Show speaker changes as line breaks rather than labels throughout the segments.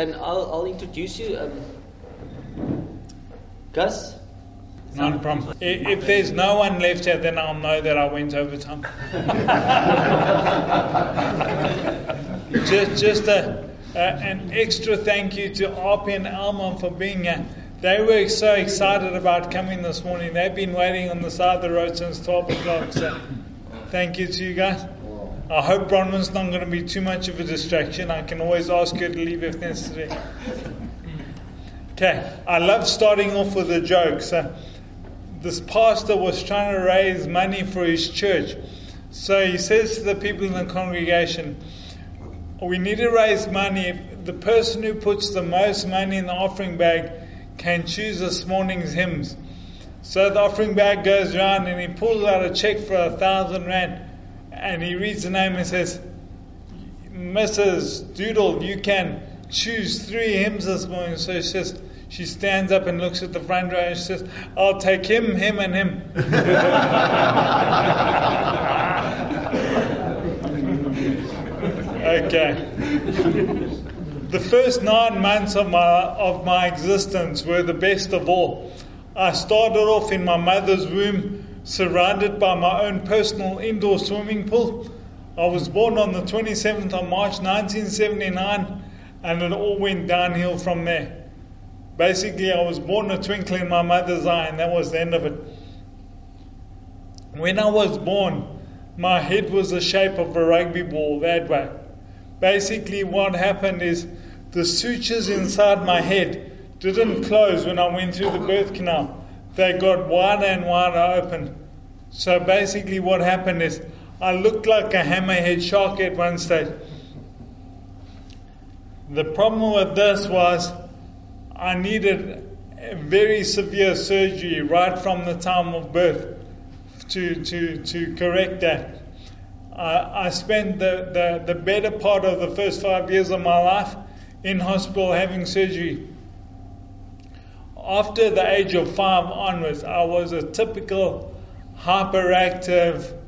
And I'll, I'll introduce you. Um, Gus?
Not a problem. I- If there's no one left here, then I'll know that I went over time. just just a, a, an extra thank you to RP and Alma for being here. They were so excited about coming this morning. They've been waiting on the side of the road since 12 o'clock. So thank you to you guys. I hope Bronwyn's not going to be too much of a distraction. I can always ask her to leave if necessary. Okay, I love starting off with a joke. So, this pastor was trying to raise money for his church. So he says to the people in the congregation, We need to raise money. The person who puts the most money in the offering bag can choose this morning's hymns. So the offering bag goes around and he pulls out a check for a thousand rand and he reads the name and says, Mrs. Doodle, you can choose three hymns this morning. So she says, she stands up and looks at the front row and she says, I'll take him, him, and him. okay. The first nine months of my, of my existence were the best of all. I started off in my mother's womb, surrounded by my own personal indoor swimming pool. I was born on the 27th of March 1979, and it all went downhill from there. Basically, I was born a twinkle in my mother's eye, and that was the end of it. When I was born, my head was the shape of a rugby ball that way. Basically, what happened is the sutures inside my head didn't close when I went through the birth canal. They got wider and wider open. So basically, what happened is I looked like a hammerhead shark at one stage. The problem with this was I needed very severe surgery right from the time of birth to, to, to correct that. I, I spent the, the, the better part of the first five years of my life in hospital having surgery. After the age of five onwards, I was a typical hyperactive,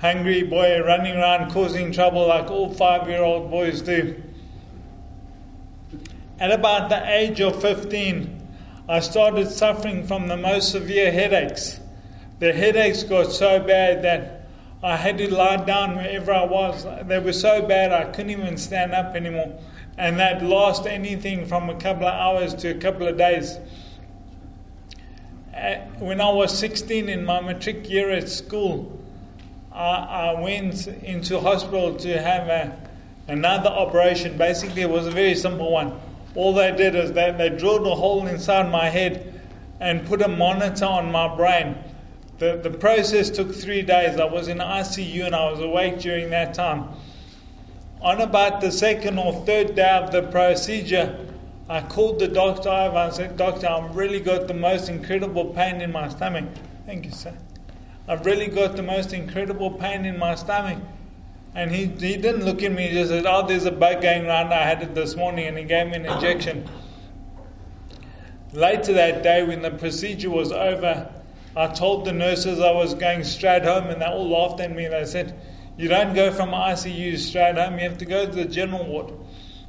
hungry boy running around causing trouble like all five year old boys do. At about the age of 15, I started suffering from the most severe headaches. The headaches got so bad that I had to lie down wherever I was. They were so bad I couldn't even stand up anymore. And that lasted anything from a couple of hours to a couple of days. Uh, When I was 16 in my matric year at school, I, I went into hospital to have a, another operation. Basically, it was a very simple one. All they did is they, they drilled a hole inside my head and put a monitor on my brain. The, the process took three days. I was in ICU and I was awake during that time. On about the second or third day of the procedure, I called the doctor over and said, Doctor, I've really got the most incredible pain in my stomach. Thank you, sir. I've really got the most incredible pain in my stomach. And he, he didn't look at me, he just said, Oh, there's a bug going around. I had it this morning. And he gave me an injection. Later that day, when the procedure was over, I told the nurses I was going straight home, and they all laughed at me. They said, You don't go from ICU straight home, you have to go to the general ward.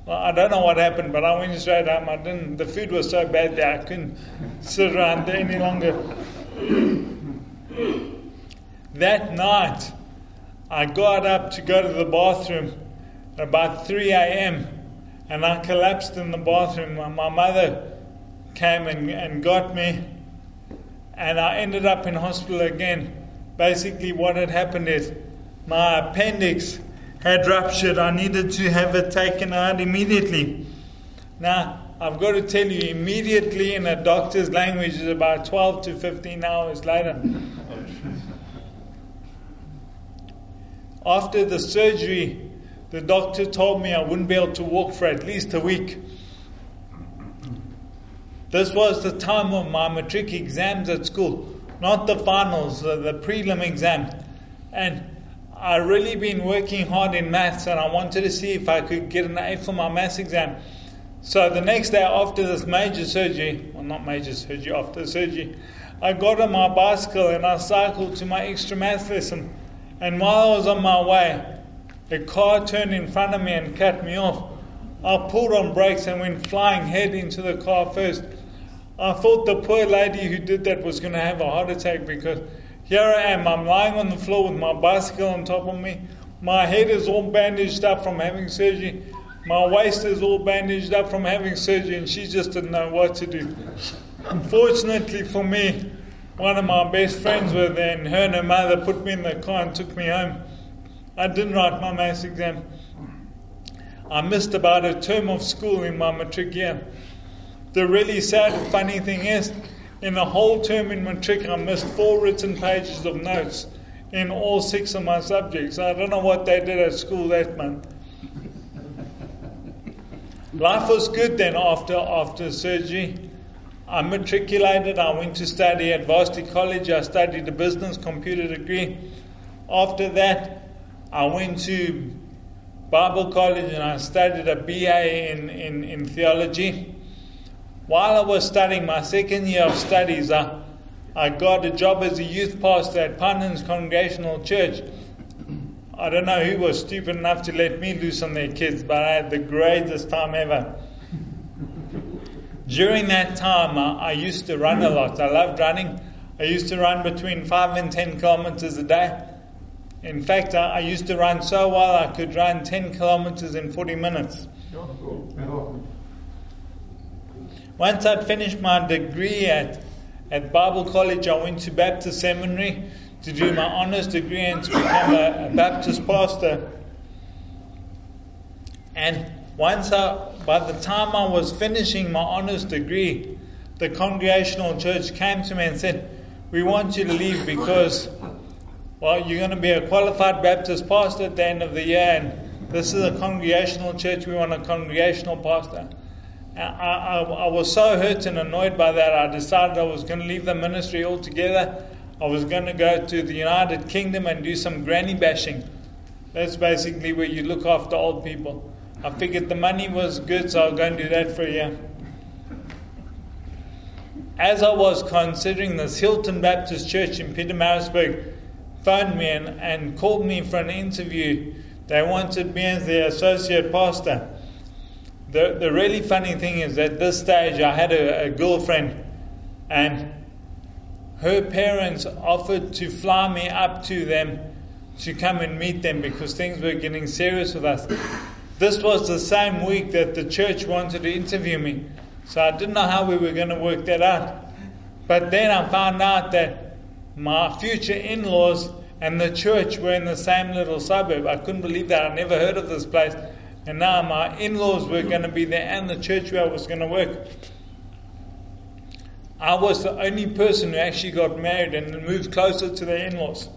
I don't know what happened, but I went straight home. I didn't. The food was so bad that I couldn't sit around there any longer. that night, I got up to go to the bathroom at about 3 a.m. and I collapsed in the bathroom. My mother came and, and got me, and I ended up in hospital again. Basically, what had happened is my appendix had ruptured. I needed to have it taken out immediately. Now, I've got to tell you, immediately in a doctor's language is about 12 to 15 hours later. After the surgery, the doctor told me I wouldn't be able to walk for at least a week. This was the time of my matric exams at school, not the finals, the prelim exam. And I really been working hard in maths and I wanted to see if I could get an A for my maths exam. So the next day after this major surgery, well not major surgery, after the surgery, I got on my bicycle and I cycled to my extra maths lesson. And while I was on my way, a car turned in front of me and cut me off. I pulled on brakes and went flying head into the car first. I thought the poor lady who did that was going to have a heart attack because here I am, I'm lying on the floor with my bicycle on top of me. My head is all bandaged up from having surgery. My waist is all bandaged up from having surgery, and she just didn't know what to do. Unfortunately for me, one of my best friends were there, and her and her mother put me in the car and took me home. I didn't write my maths exam. I missed about a term of school in my matric year. The really sad funny thing is, in the whole term in matric, I missed four written pages of notes in all six of my subjects. I don't know what they did at school that month. Life was good then after after surgery. I matriculated. I went to study at Varsity College. I studied a business computer degree. After that, I went to Bible college and I studied a BA in, in, in theology. While I was studying my second year of studies, I, I got a job as a youth pastor at Pinehurst Congregational Church. I don't know who was stupid enough to let me loose on their kids, but I had the greatest time ever. During that time, I, I used to run a lot. I loved running. I used to run between 5 and 10 kilometers a day. In fact, I, I used to run so well I could run 10 kilometers in 40 minutes. Once I'd finished my degree at, at Bible College, I went to Baptist Seminary to do my honors degree and to become a, a Baptist pastor. And once I, by the time I was finishing my honors degree, the Congregational Church came to me and said, We want you to leave because, well, you're going to be a qualified Baptist pastor at the end of the year, and this is a Congregational Church. We want a Congregational pastor. I, I, was so hurt and annoyed by that, I decided I was going to leave the ministry altogether. I was going to go to the United Kingdom and do some granny bashing. That's basically where you look after old people. I figured the money was good, so I'll go and do that for a year. As I was considering this, Hilton Baptist Church in Pietermaritzburg phoned me and, and called me for an interview. They wanted me as their associate pastor. The, the really funny thing is, at this stage, I had a, a girlfriend, and her parents offered to fly me up to them to come and meet them because things were getting serious with us. This was the same week that the church wanted to interview me, so I didn't know how we were going to work that out. But then I found out that my future in laws and the church were in the same little suburb. I couldn't believe that. I never heard of this place. And now my in laws were going to be there and the church where I was going to work. I was the only person who actually got married and moved closer to their in laws.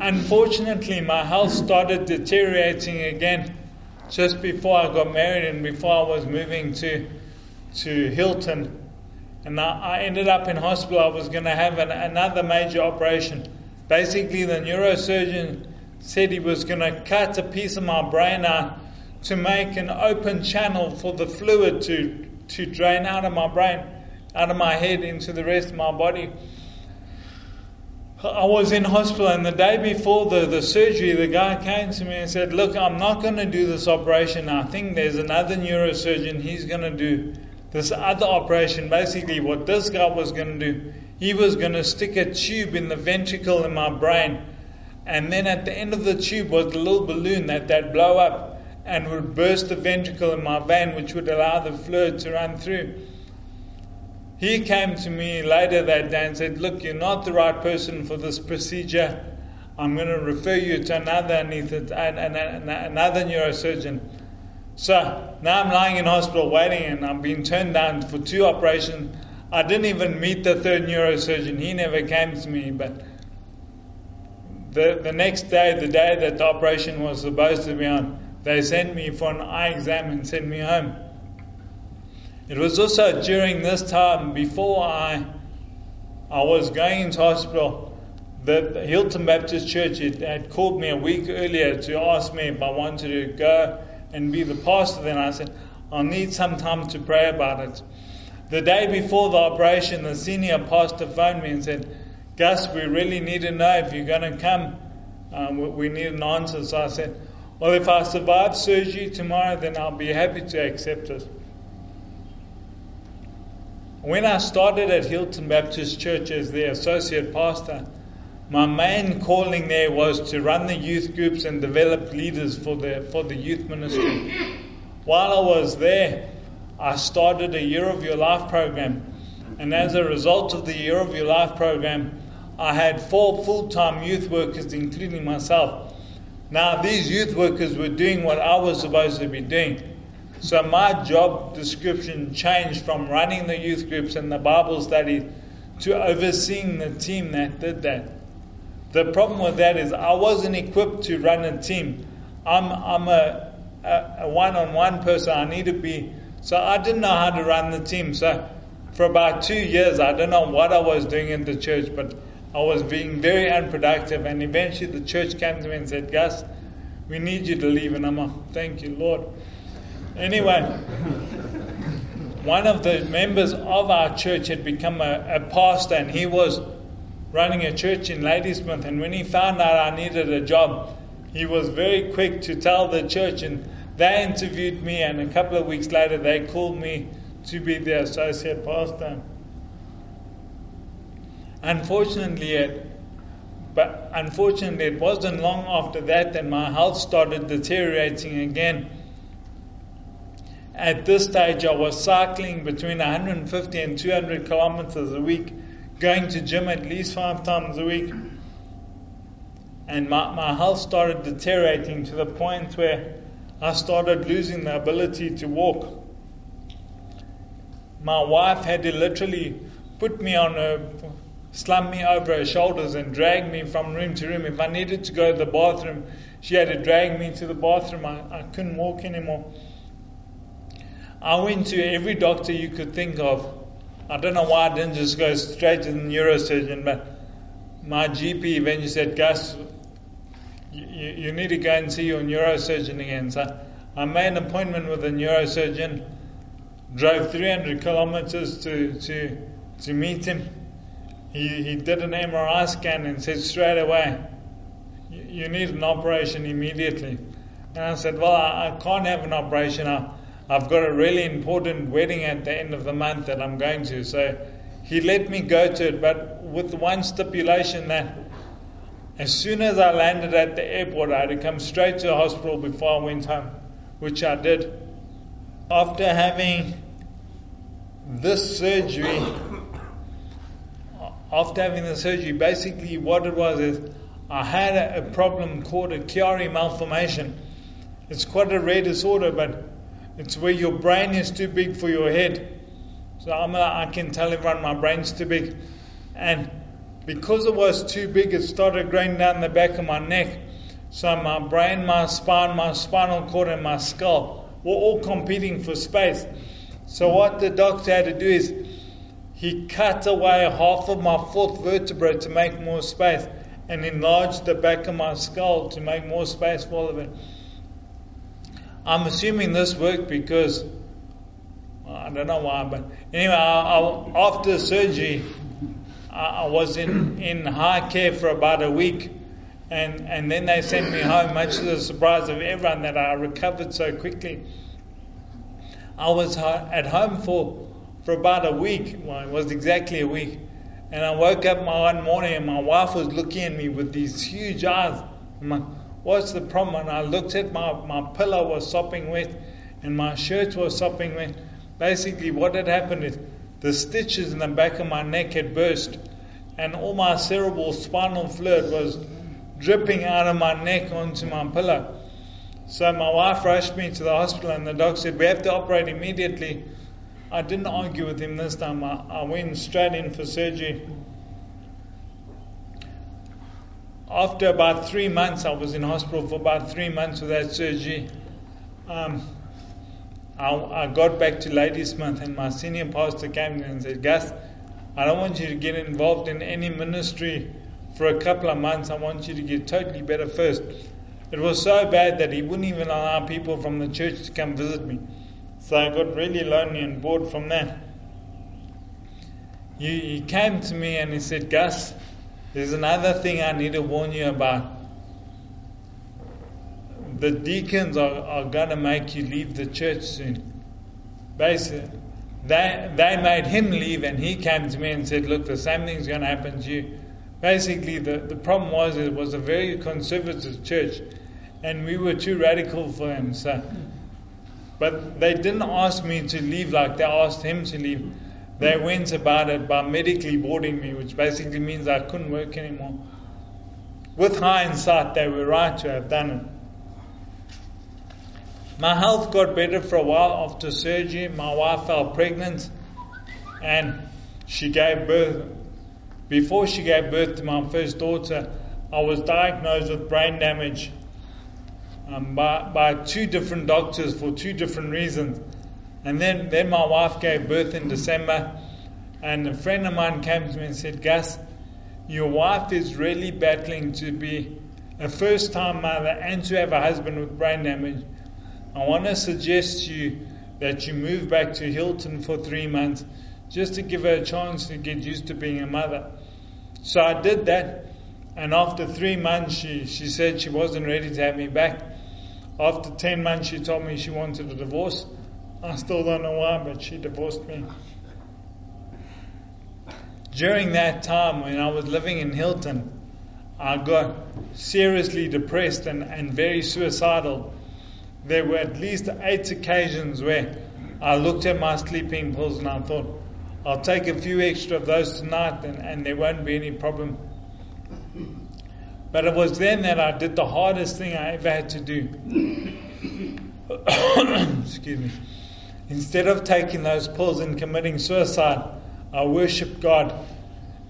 Unfortunately, my health started deteriorating again just before I got married and before I was moving to, to Hilton. And I, ended up in hospital. I was going to have an, another major operation. Basically, the neurosurgeon said he was going to cut a piece of my brain out to make an open channel for the fluid to, to drain out of my brain, out of my head into the rest of my body. I was in hospital, and the day before the, the surgery, the guy came to me and said, Look, I'm not going to do this operation. I think there's another neurosurgeon, he's going to do this other operation. Basically, what this guy was going to do, he was going to stick a tube in the ventricle in my brain, and then at the end of the tube was a little balloon that that blow up and would burst the ventricle in my vein, which would allow the fluid to run through. He came to me later that day and said, Look, you're not the right person for this procedure. I'm going to refer you to another, another neurosurgeon. So now I'm lying in hospital waiting, and I'm being turned down for two operations. I didn't even meet the third neurosurgeon. He never came to me. But the, the next day, the day that the operation was supposed to be on, they sent me for an eye exam and sent me home. It was also during this time, before I, I was going into hospital, that the Hilton Baptist Church had, had called me a week earlier to ask me if I wanted to go and be the pastor. Then I said, I'll need some time to pray about it. The day before the operation, the senior pastor phoned me and said, Gus, we really need to know if you're going to come. Um, we, we need an answer. So I said, Well, if I survive surgery tomorrow, then I'll be happy to accept it. When I started at Hilton Baptist Church as the associate pastor, my main calling there was to run the youth groups and develop leaders for the, for the youth ministry. While I was there, I started a Year of Your Life program. And as a result of the Year of Your Life program, I had four full time youth workers, including myself. Now, these youth workers were doing what I was supposed to be doing. So, my job description changed from running the youth groups and the Bible study to overseeing the team that did that. The problem with that is I wasn't equipped to run a team. I'm, I'm a, a one-on-one person. I need to be. So I didn't know how to run the team. So for about two years, I don't know what I was doing in the church, but I was being very unproductive. And eventually the church came to me and said, Gus, we need you to leave. And I'm like, thank you, Lord. Anyway, one of the members of our church had become a, a pastor, and he was running a church in Ladysmith, and when he found out I needed a job, he was very quick to tell the church, and they interviewed me, and a couple of weeks later, they called me to be their associate pastor. Unfortunately, it, but unfortunately, it wasn't long after that that my health started deteriorating again. At this stage, I was cycling between 150 and 200 kilometers a week going to gym at least five times a week. And my, my health started deteriorating to the point where I started losing the ability to walk. My wife had to literally put me on a, slump me over her shoulders and drag me from room to room. If I needed to go to the bathroom, she had to drag me to the bathroom. I, I couldn't walk anymore. I went to every doctor you could think of I don't know why I didn't just go straight to the neurosurgeon, but my GP eventually said, Gus, you, you need to go and see your neurosurgeon again. So I made an appointment with a neurosurgeon, drove 300 kilometers to, to, to meet him. He, he did an MRI scan and said straight away, you need an operation immediately. And I said, Well, I, I can't have an operation. I, I've got a really important wedding at the end of the month that I'm going to. So he let me go to it, but with one stipulation that as soon as I landed at the airport, I had to come straight to the hospital before I went home, which I did. After having this surgery, after having the surgery, basically what it was is I had a, a problem called a Chiari malformation. It's quite a rare disorder, but it's where your brain is too big for your head. So I'm can tell everyone my brain's too big. And because it was too big, it started growing down the back of my neck. So my brain, my spine, my spinal cord, and my skull were all competing for space. So what the doctor had to do is he cut away half of my fourth vertebra to make more space and enlarged the back of my skull to make more space for all of it. I'm assuming this worked because I don't know why, but anyway, I, I, after surgery, I, I, was in, in high care for about a week, and, and then they sent me home, much to the surprise of everyone that I recovered so quickly. I was at home for, for about a week, well, it was exactly a week, and I woke up one morning and my wife was looking at me with these huge eyes. What's the problem? And I looked at my, my pillow was sopping wet and my shirt was sopping wet. Basically, what had happened is the stitches in the back of my neck had burst and all my cerebral spinal fluid was dripping out of my neck onto my pillow. So my wife rushed me to the hospital and the doctor said, We have to operate immediately. I didn't argue with him this time. I, I went straight in for surgery. After about three months, I was in hospital for about three months with that surgery. Um, I, I, got back to Ladysmith, and my senior pastor came and said, Gus, I don't want you to get involved in any ministry for a couple of months. I want you to get totally better first. It was so bad that he wouldn't even allow people from the church to come visit me. So I got really lonely and bored from that. He, he came to me and he said, Gus, There's another thing I need to warn you about. The deacons are, are going to make you leave the church soon. Basically, they, they made him leave, and he came to me and said, Look, the same thing's going to happen to you. Basically, the, the problem was it was a very conservative church, and we were too radical for him. So, but they didn't ask me to leave like they asked him to leave. They went about it by medically boarding me, which basically means I couldn't work anymore. With hindsight, they were right to have done it. My health got better for a while after surgery. My wife fell pregnant and she gave birth. Before she gave birth to my first daughter, I was diagnosed with brain damage um, by, by two different doctors for two different reasons. And then, then my wife gave birth in December, and a friend of mine came to me and said, Gus, your wife is really battling to be a first time mother and to have a husband with brain damage. I want to suggest to you that you move back to Hilton for three months just to give her a chance to get used to being a mother. So I did that, and after three months, she, she said she wasn't ready to have me back. After 10 months, she told me she wanted a divorce. I still don't know why, but she divorced me. During that time, when I was living in Hilton, I got seriously depressed and, and very suicidal. There were at least eight occasions where I looked at my sleeping pills and I thought, I'll take a few extra of those tonight and, and there won't be any problem. But it was then that I did the hardest thing I ever had to do. Excuse me. Instead of taking those pills and committing suicide, I worshiped God.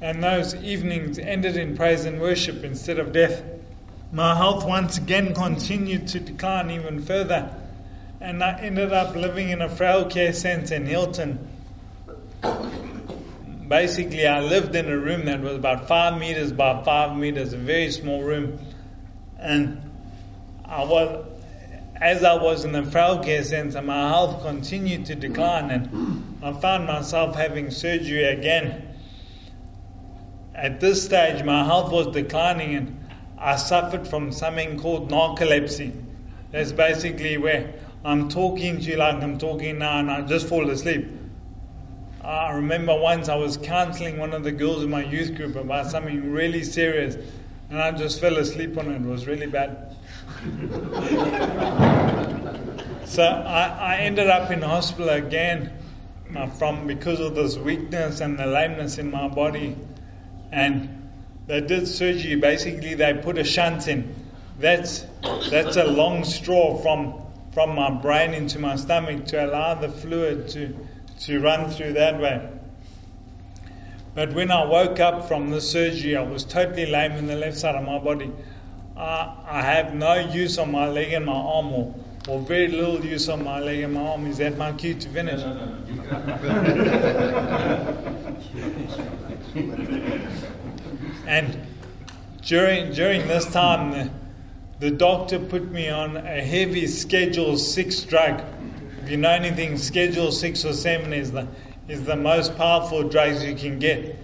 And those evenings ended in praise and worship instead of death. My health once again continued to decline even further. And I ended up living in a frail care centre in Hilton. Basically, I lived in a room that was about five meters by five meters, a very small room. And I was as I was in the frail care center, my health continued to decline, and I found myself having surgery again. At this stage, my health was declining, and I suffered from something called narcolepsy. That's basically where I'm talking to you like I'm talking now, and I just fall asleep. I remember once I was counseling one of the girls in my youth group about something really serious, and I just fell asleep on it. It was really bad. so I, I, ended up in hospital again uh, from because of this weakness and the lameness in my body, and they did surgery. Basically, they put a shunt in. That's that's a long straw from from my brain into my stomach to allow the fluid to to run through that way. But when I woke up from the surgery, I was totally lame in the left side of my body. Uh, I have no use on my leg and my arm, or, or very little use on my leg and my arm. Is that my cue to finish? No, no, no. and during during this time, the, the doctor put me on a heavy Schedule Six drug. If you know anything, Schedule Six or Seven is the is the most powerful drugs you can get,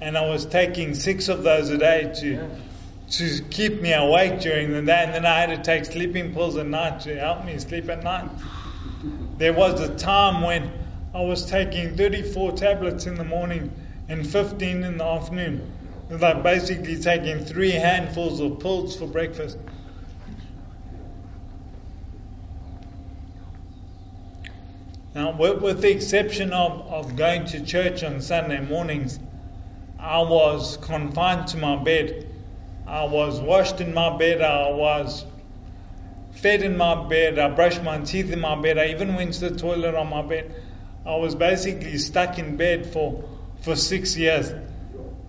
and I was taking six of those a day to to keep me awake during the day, and then I had to take sleeping pills at night to help me sleep at night. There was a time when I was taking 34 tablets in the morning and 15 in the afternoon. It was like basically taking three handfuls of pills for breakfast. Now, with, with the exception of, of going to church on Sunday mornings, I was confined to my bed I was washed in my bed, I was fed in my bed, I brushed my teeth in my bed, I even went to the toilet on my bed. I was basically stuck in bed for, for six years.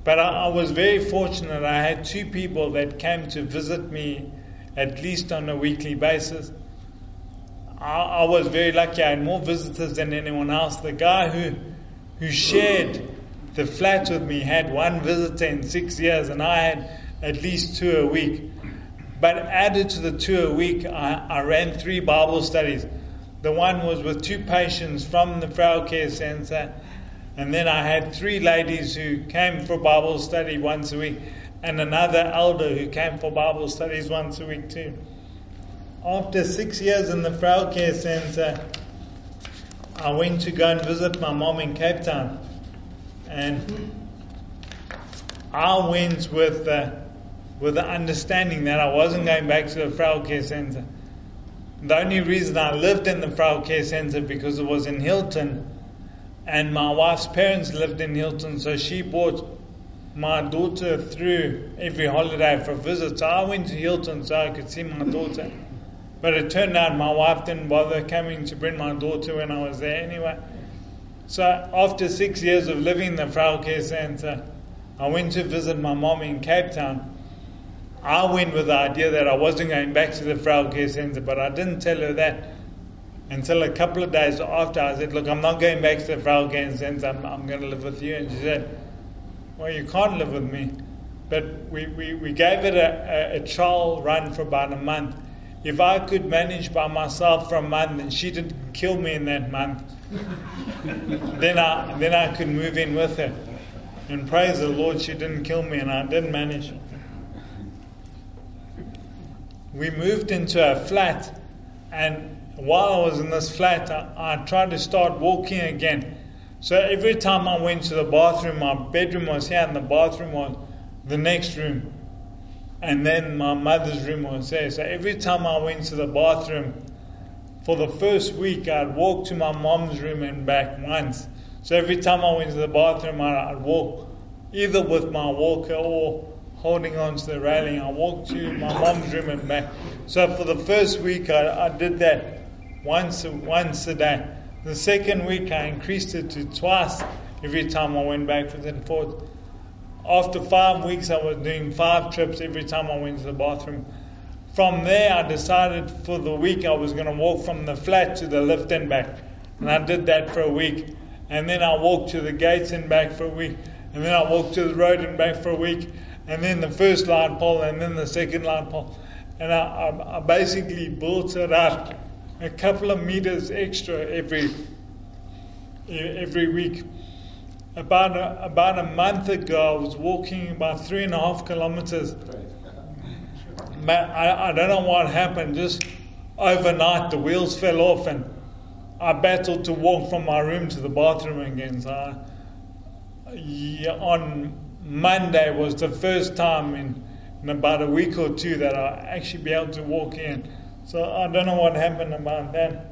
But I, I was very fortunate. I had two people that came to visit me at least on a weekly basis. I, I was very lucky. I had more visitors than anyone else. The guy who, who shared the flat with me had one visitor in six years, and I had at least two a week. But added to the two a week, I, I ran three Bible studies. The one was with two patients from the Frail Care Center, and then I had three ladies who came for Bible study once a week. and another elder who came for Bible studies once a week too. After six years in the Frail Care Center, I went to go and visit my mom in Cape Town. And I went with the, with the understanding that I wasn't going back to the Frail Care Center. The only reason I lived in the Frail Care Center because it was in Hilton, and my wife's parents lived in Hilton, so she brought my daughter through every holiday for a visit. So I went to Hilton so I could see my daughter. But it turned out my wife didn't bother coming to bring my daughter when I was there anyway. So after six years of living in the Frail Care Center, I went to visit my mom in Cape Town. I went with the idea that I wasn't going back to the Frail Care Center, but I didn't tell her that until a couple of days after. I said, Look, I'm not going back to the Frail Care Center, I'm, I'm going to live with you. And she said, Well, you can't live with me. But we, we, we gave it a, a, a trial run for about a month if I could manage by myself for a month and she didn't kill me in that month, then I then I could move in with her. And praise the Lord, she didn't kill me and I didn't manage. We moved into a flat, and while I was in this flat, I, I tried to start walking again. So every time I went to the bathroom, my bedroom was here and the bathroom was the next room and then my mother's room was there. So every time I went to the bathroom, for the first week, I'd walk to my mom's room and back once. So every time I went to the bathroom, I'd walk either with my walker or holding on to the railing. I walked to my mom's room and back. So for the first week, I, I did that once, once a day. The second week, I increased it to twice every time I went backwards and forth. After five weeks, I was doing five trips every time I went to the bathroom. From there, I decided for the week I was going to walk from the flat to the lift and back. And I did that for a week. And then I walked to the gates and back for a week. And then I walked to the road and back for a week. And then the first light pole and then the second light pole. And I, I, I basically built it up a couple of meters extra every every week about a, about a month ago, I was walking about three and a half kilometers. I, I don't know what happened. Just overnight, the wheels fell off, and I battled to walk from my room to the bathroom again. So, I, yeah, on Monday was the first time in, in about a week or two that I actually be able to walk in. So I don't know what happened about that.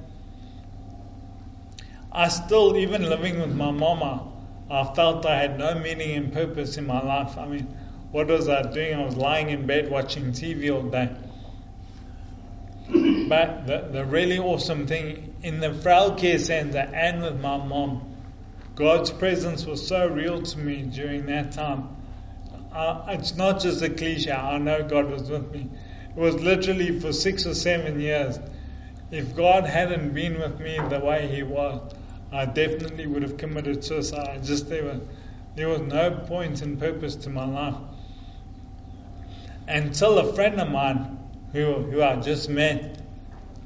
I still, even living with my mama, I felt I had no meaning and purpose in my life. I mean, what was I doing? I was lying in bed watching TV all day. But the, the really awesome thing in the frail care center and with my mom, God's presence was so real to me during that time. Uh, it's not just a cliche, I know God was with me. It was literally for six or seven years. If God hadn't been with me the way He was, I definitely would have committed suicide. Just there was, there was no point and purpose to my life. Until a friend of mine, who, who I just met,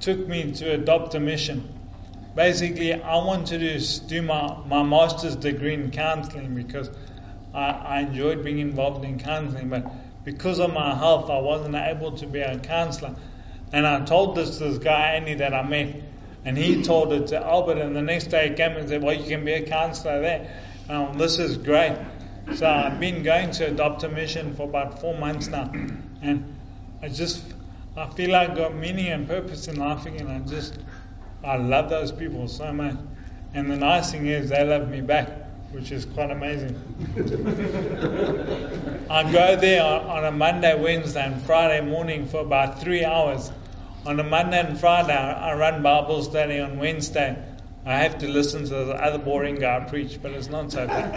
took me to adopt a mission. Basically, I wanted to do my, my master's degree in counseling because I, I enjoyed being involved in counseling, but because of my health, I wasn't able to be a counselor. And I told this this guy, Andy, that I met, and he told it to Albert, and the next day he came and said, Well, you can be a counselor there. Um, this is great. So I've been going to adopt a mission for about four months now. And I just, I feel like I've got meaning and purpose in life again. I just, I love those people so much. And the nice thing is, they love me back, which is quite amazing. I go there on, a Monday, Wednesday, and Friday morning for about three hours on a Monday and Friday, I run Bible study on Wednesday. I have to listen to the other boring guy preach, but it's not so bad.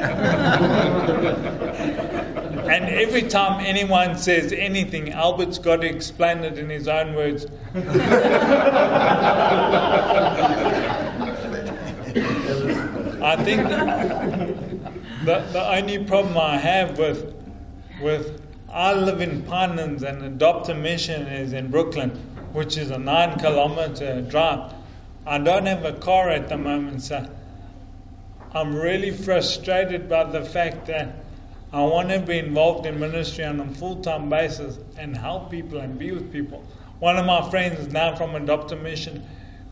and every time anyone says anything, Albert's got to explain it in his own words. I think the, the only problem I have with with I live in Pinelands and Adopt a Mission is in Brooklyn which is a nine kilometer drive. I don't have a car at the moment, so I'm really frustrated by the fact that I want to be involved in ministry on a full time basis and help people and be with people. One of my friends is now from Adopt a Mission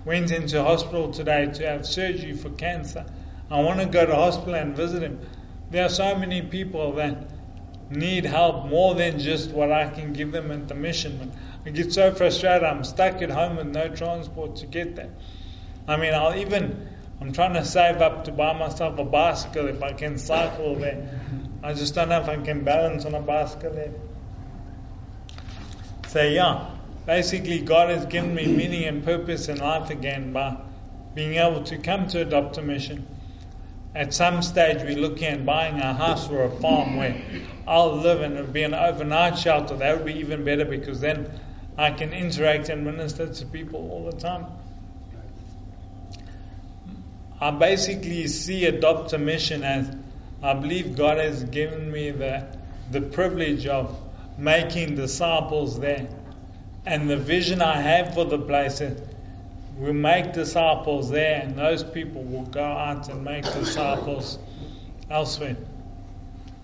went into hospital today to have surgery for cancer. I want to go to hospital and visit him. There are so many people that need help more than just what I can give them at the mission. I get so frustrated. I'm stuck at home with no transport to get there. I mean, I'll even, I'm trying to save up to buy myself a bicycle if I can cycle there. I just don't know if I can balance on a bicycle there. So, yeah, basically, God has given me meaning and purpose in life again by being able to come to adopt a mission. At some stage, we're looking at buying a house or a farm where I'll live and it'll be an overnight shelter. That would be even better because then I can interact and minister to people all the time. I basically see adopt a mission as I believe God has given me the, the privilege of making disciples there. And the vision I have for the place is we'll make disciples there, and those people will go out and make disciples elsewhere.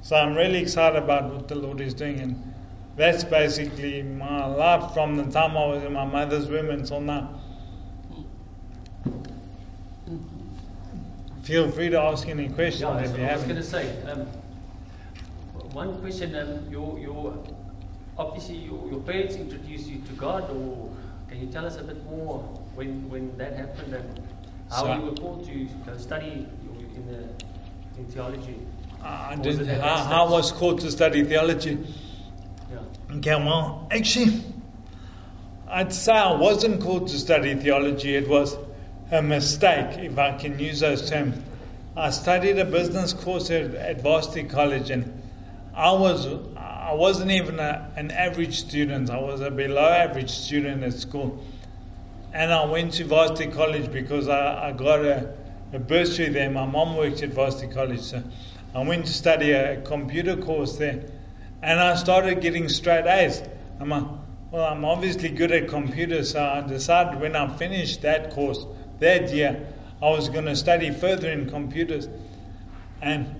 So I'm really excited about what the Lord is doing, and that's basically my life from the time I was in my mother's womb until now. Feel free to ask any questions
Yeah,
if you
I was going to say, um, one question, um, your, your, obviously your, your parents introduced you to God, or can you tell us a bit more when, when that happened and how
So-
you were called to go study in, the, in theology?
I
Was
did, I, I was called to study theology.
Yeah.
Okay, well, actually, I'd say I wasn't called to study theology. It was a mistake, if I can use those terms. I studied a business course at, at Varsity College, and I was I wasn't even a, an average student. I was a below average student at school, and I went to Varsity College because I, I got a, a bursary there. My mom worked at Varsity College, so I went to study a computer course there. And I started getting straight A's. I'm like, well, I'm obviously good at computers, so I decided when I finished that course that year, I was going to study further in computers. And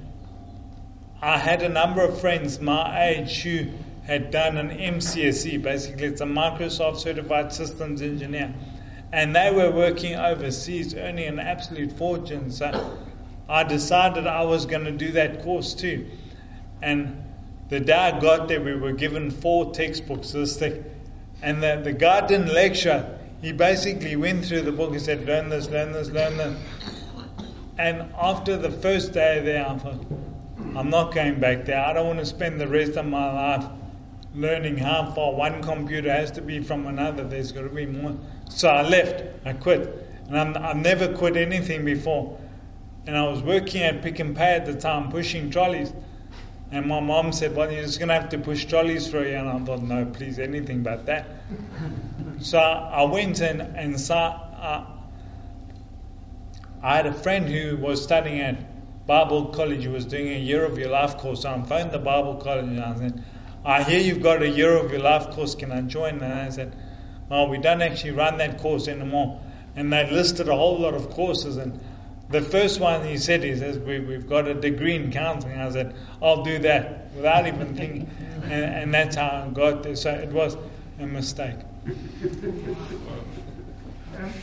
I had a number of friends my age who had done an MCSE, basically, it's a Microsoft Certified Systems Engineer. And they were working overseas, earning an absolute fortune. So I decided I was going to do that course too. And the day I got there, we were given four textbooks this thick. And the, the guy didn't lecture. He basically went through the book and said, Learn this, learn this, learn this. And after the first day there, I thought, I'm not going back there. I don't want to spend the rest of my life learning how far one computer has to be from another. There's got to be more. So I left. I quit. And I'm, I've never quit anything before. And I was working at Pick n Pay at the time, pushing trolleys. And my mom said, Well, you're just going to have to push trolleys for you. And I thought, No, please, anything but that. so I went and, and saw. Uh, I had a friend who was studying at Bible College, who was doing a year of your life course. So I phoned the Bible College and I said, I hear you've got a year of your life course, can I join? And I said, Well, we don't actually run that course anymore. And they listed a whole lot of courses. And the first one he said, He says, we, We've got a degree in counseling. I said, I'll do that without even thinking. And, and that's how I got there. So it was a mistake.
Um,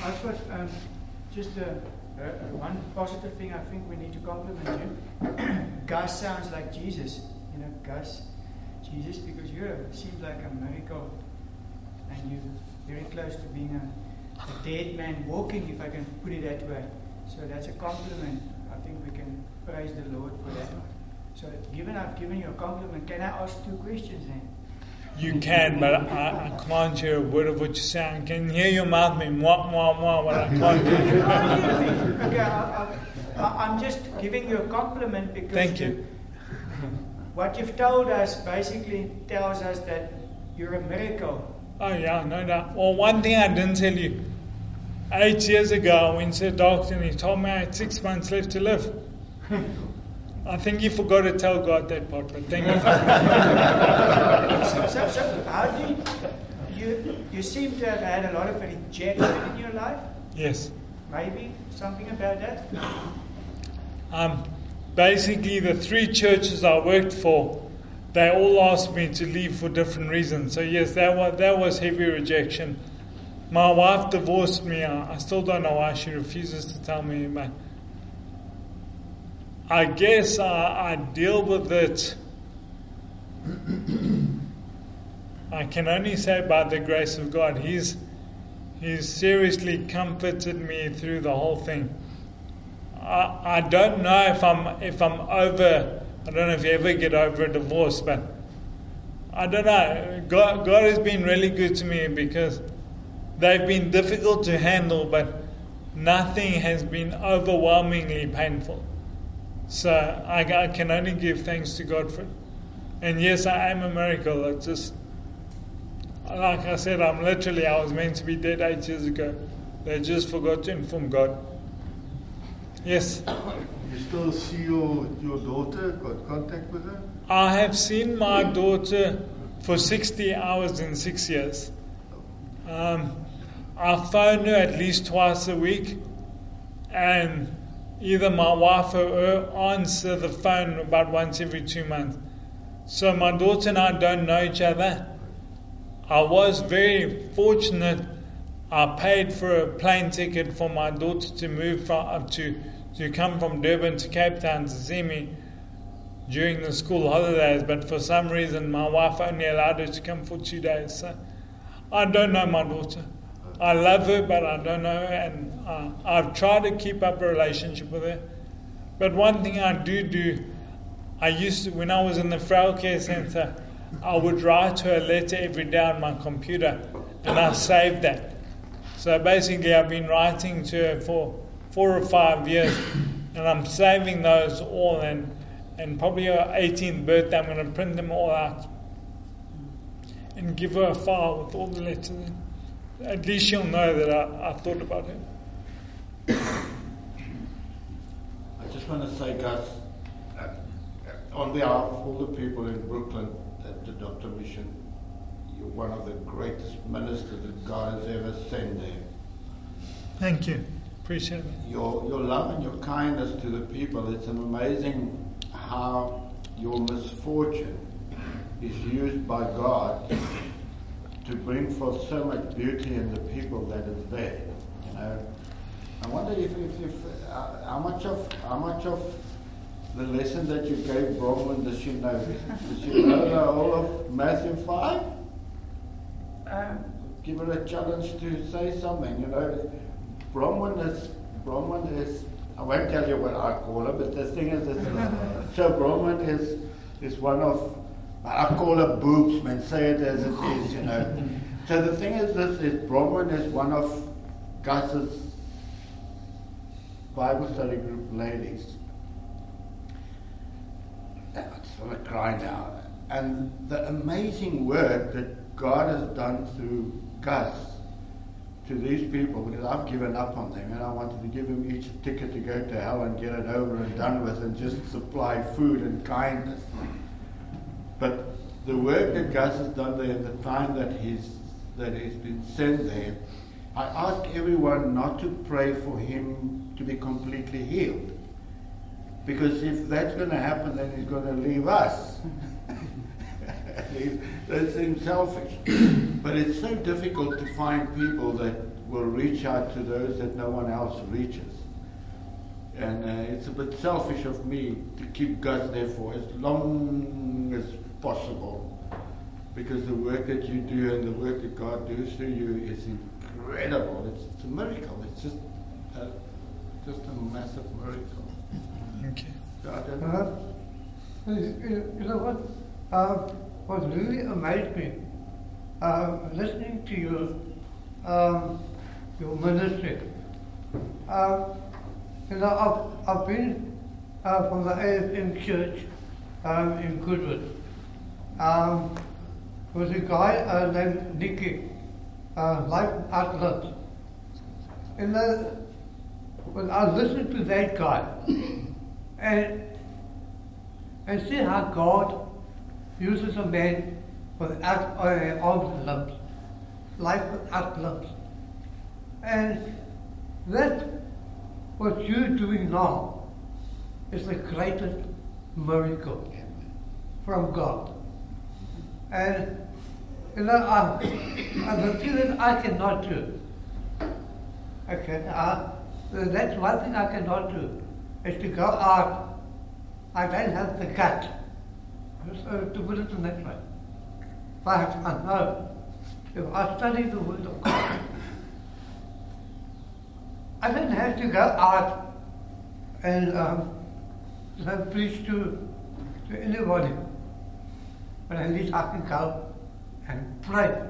I've got um, just a one positive thing I think we need to compliment you. Gus sounds like Jesus, you know, Gus, Jesus, because you seem like a miracle and you're very close to being a, a dead man walking, if I can put it that way. So that's a compliment. I think we can praise the Lord for that. So, given I've given you a compliment, can I ask two questions then?
You can, but I, I can't hear a word of what you're saying. I can hear your mouth me mwah, mwah, mwah, but I can't hear
okay, I, I, I- I'm just giving you a compliment because
Thank you.
what you've told us basically tells us that you're a miracle.
Oh, yeah, no doubt. Well, one thing I didn't tell you. Eight years ago, I went to a doctor and he told me I had six months left to live. I think you forgot to tell God that part, but thank you.
So, so, so how do you, you, you seem to have had a lot of rejection in your life?
yes.
Maybe something about that?
Um, basically the three churches I worked for, they all asked me to leave for different reasons. So yes, that was that was heavy rejection. My wife divorced me. I, I still don't know why she refuses to tell me, but I guess I, I deal with it. I can only say by the grace of God. He's He's seriously comforted me through the whole thing. I, I don't know if I'm if I'm over. I don't know if you ever get over a divorce, but I don't know. God, God has been really good to me because they've been difficult to handle, but nothing has been overwhelmingly painful. So I, I can only give thanks to God for it. And yes, I am a miracle. It's just like I said, I'm literally I was meant to be dead eight years ago. They just forgot to inform God. Yes.
You still see your, your daughter, got contact with her?
I have seen my daughter for 60 hours in six years. Um, I phone her at least twice a week, and either my wife or her answer the phone about once every two months. So my daughter and I don't know each other. I was very fortunate. I paid for a plane ticket for my daughter to move from uh, to to come from Durban to Cape Town to see me during the school holidays, but for some reason my wife only allowed her to come for two days. So I don't know my daughter. I love her, but I don't know her, and uh, I've tried to keep up a relationship with her. But one thing I do do, I used to, when I was in the frail care center, I would write her a letter every day on my computer, and I saved that. So basically, I've been writing to her for four or five years, and I'm saving those all. And, and probably her 18th birthday, I'm going to print them all out and give her a file with all the letters. in. At least she'll know that I, I thought about her.
I just want to say, Gus, uh, on behalf of all the people in Brooklyn at the Doctor Mission, you're one of the greatest ministers that God has ever sent there.
Thank you. Appreciate it.
Your, your love and your kindness to the people, it's amazing how your misfortune is used by God to bring forth so much beauty in the people that is there. You know, I wonder if, if, if uh, how much of how much of the lesson that you gave Bronwyn does she know? Does she know the whole of Matthew five?
Um,
Give her a challenge to say something. You know, Bronwyn is Bronwyn is. I won't tell you what I call her, but the thing is, this, so Bronwyn is is one of I call her boobs, man. Say it as it is, you know. So the thing is, this is Bronwyn is one of Gus's Bible study group ladies. I just to cry now. And the amazing work that God has done through Gus to these people, because I've given up on them, and I wanted to give them each a ticket to go to hell and get it over and done with, and just supply food and kindness. But the work that Gus has done there, the time that he's that he's been sent there, I ask everyone not to pray for him to be completely healed. Because if that's going to happen, then he's going to leave us. That seems selfish. but it's so difficult to find people that will reach out to those that no one else reaches. And uh, it's a bit selfish of me to keep Gus there for as long as possible. Because the work that you do and the work that God does through you is incredible. It's, it's a miracle. It's just a, just a massive miracle.
Thank you.
I don't know.
Uh, you you know what? Uh, what really amazed me, uh, listening to you, um, your ministry. Uh, you know, I've, I've been uh, from the AFM church um, in Goodwood. Um, was a guy uh, named Nicky, uh, Life Atlas. And uh, when I listened to that guy, and and see how God uses a man without uh, arms limbs, life without limbs. And that, what you're doing now. is the greatest miracle from God. And you know, I, the thing that I cannot do. Okay, I, that's one thing I cannot do is to go out. I don't have the gut. So to put it in that way. But I know if I study the Word of God, I don't have to go out and um, preach to, to anybody. But at least I can go and pray.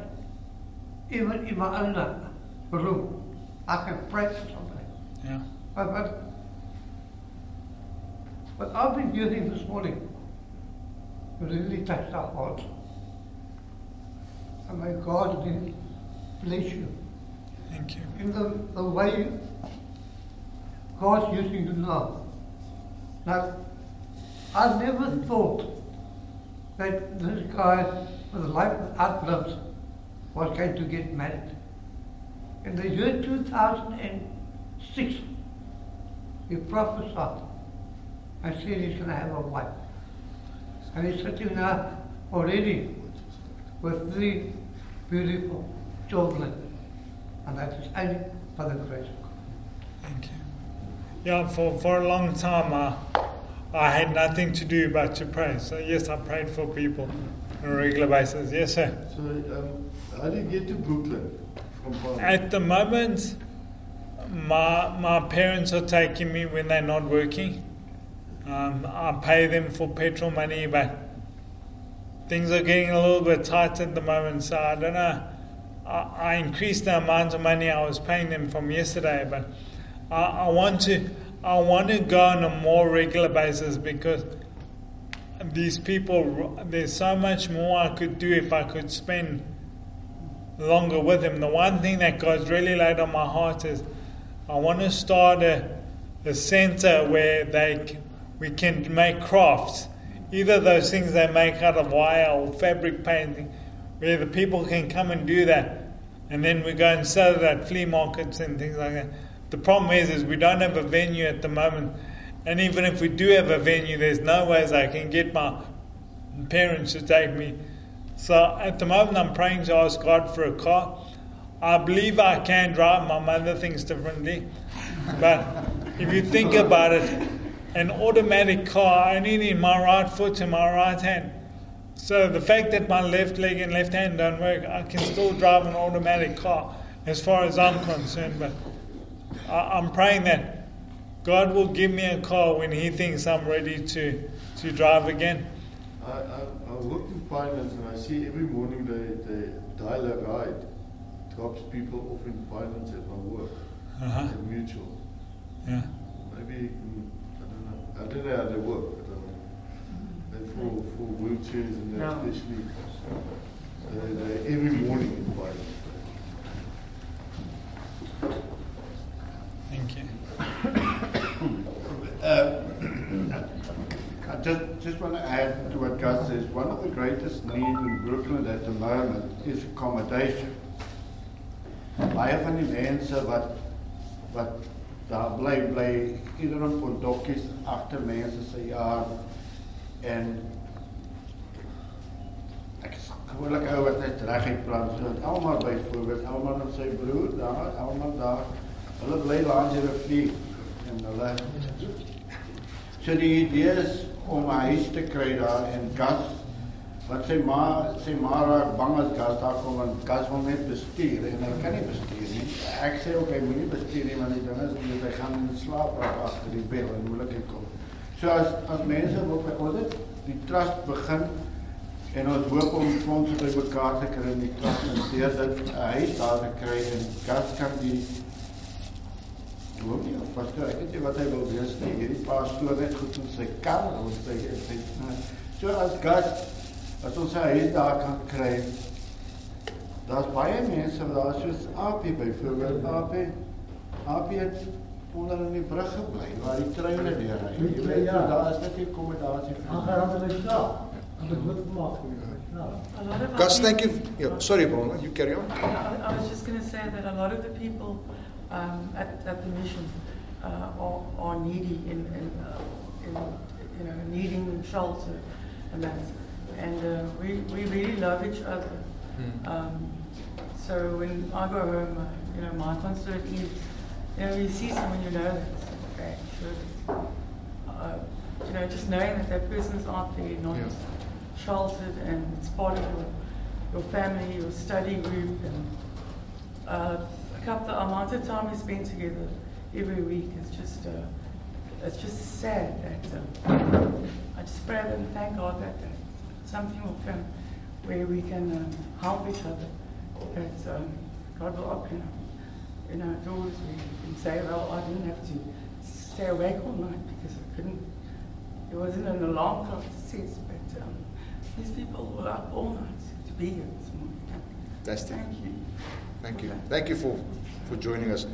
Even in my own room, I can pray for somebody.
Yeah.
But, but, but I've been using this morning really touched our heart. And may God really bless you
Thank you.
in the, the way God's using you now. Now, I never thought that this guy with a life limbs was going to get married. In the year 2006, he prophesied and said he's going to have a wife. And he's sitting there already with three beautiful children. And that is only by the grace of God.
Thank you. Yeah, for, for a long time, uh, I had nothing to do but to pray. So, yes, I prayed for people on a regular basis. Yes, sir.
So, um, how do you get to Brooklyn?
At the moment, my, my parents are taking me when they're not working. Um, I pay them for petrol money, but things are getting a little bit tight at the moment, so I don't know. I, I increased the amount of money I was paying them from yesterday, but I, I want to I want to go on a more regular basis because these people there's so much more I could do if I could spend longer with them. The one thing that God's really laid on my heart is I want to start a, a center where they we can make crafts, either those things they make out of wire or fabric painting, where the people can come and do that, and then we go and sell it at flea markets and things like that. The problem is, is we don't have a venue at the moment, and even if we do have a venue, there's no ways I can get my parents to take me. So at the moment, I'm praying to ask God for a car. I believe I can drive. My mother thinks differently. But if you think about it, an automatic car, I only need my right foot and my right hand. So the fact that my left leg and left hand don't work, I can still drive an automatic car as far as I'm concerned. But I'm praying that God will give me a car when He thinks I'm ready to, to drive again.
I, I, I work in finance and I see every morning the, the Dial-a-Ride drops people off in finance at my work,
Uh-huh.
at Mutual.
Yeah.
Maybe, mm, I don't know. I don't know how they work, but um, and for, for wheelchairs and that
No.
especially. They, they every morning in finance.
I just, just want to add to what Gus says. One of the greatest needs in Brooklyn at the moment is accommodation. Baie van die mense wat wat daar bly bly ieder op pondokkies agter mense se jaar en ek is gewoonlik ou wat net reguit praat so almal byvoorbeeld almal met sy broer daar almal daar hulle bly langs die rivier en hulle So die idee is om 'n huis te kry daar in Gas. Wat sy ma, sy ma raak bang as Gas daar kom en Gas wil net bestuur en hy kan nie bestuur nie. Ek sê ook hy moet nie bestuur nie want die ding is omdat hy gaan in slaap raak agter die bel en moeilikheid kom. So as as mense wil by ons het, die trust begin en ons hoop om fondse bymekaar te kry in die trust en deur dit 'n huis daar te kry en Gas kan die Nie, of pastoor, ek weet nie wat hy wil wees nie. Hierdie pastoor net goed in sy kar, of sy sy so as gas as ons sy huis daar kan kry. Daar's baie mense wat daar soos Apie byvoorbeeld, Apie Apie het onder in die brug gebly waar die treine deur ry. Jy weet, so daar is net nie akkommodasie vir.
A lot of
Gus,
our
thank you. Yeah, sorry, Brona, you carry on.
I, I was just going to say that a lot of the people um, at, at the mission uh, are, are needy in, in uh, in, you know, needing shelter and that. And uh, we, we really love each other. Um, so when I go home, uh, you know, my concern is, you know, you see someone you know that's okay, sure. Uh, you know, just knowing that that person's out there, not
Yeah.
sheltered, and it's part of your, your family, your study group, and uh, couple, the amount of time we spend together every week is just, uh, it's just sad that uh, I just pray and thank God that, that something will come where we can um, help each other. That um, God will open, you know, doors where you can say, well, I didn't have to stay awake all night because I couldn't. It wasn't an alarm clock that says, but um, these people were up all night to be here this morning.
Fantastic.
Thank you.
Thank you. Thank you for, for joining us.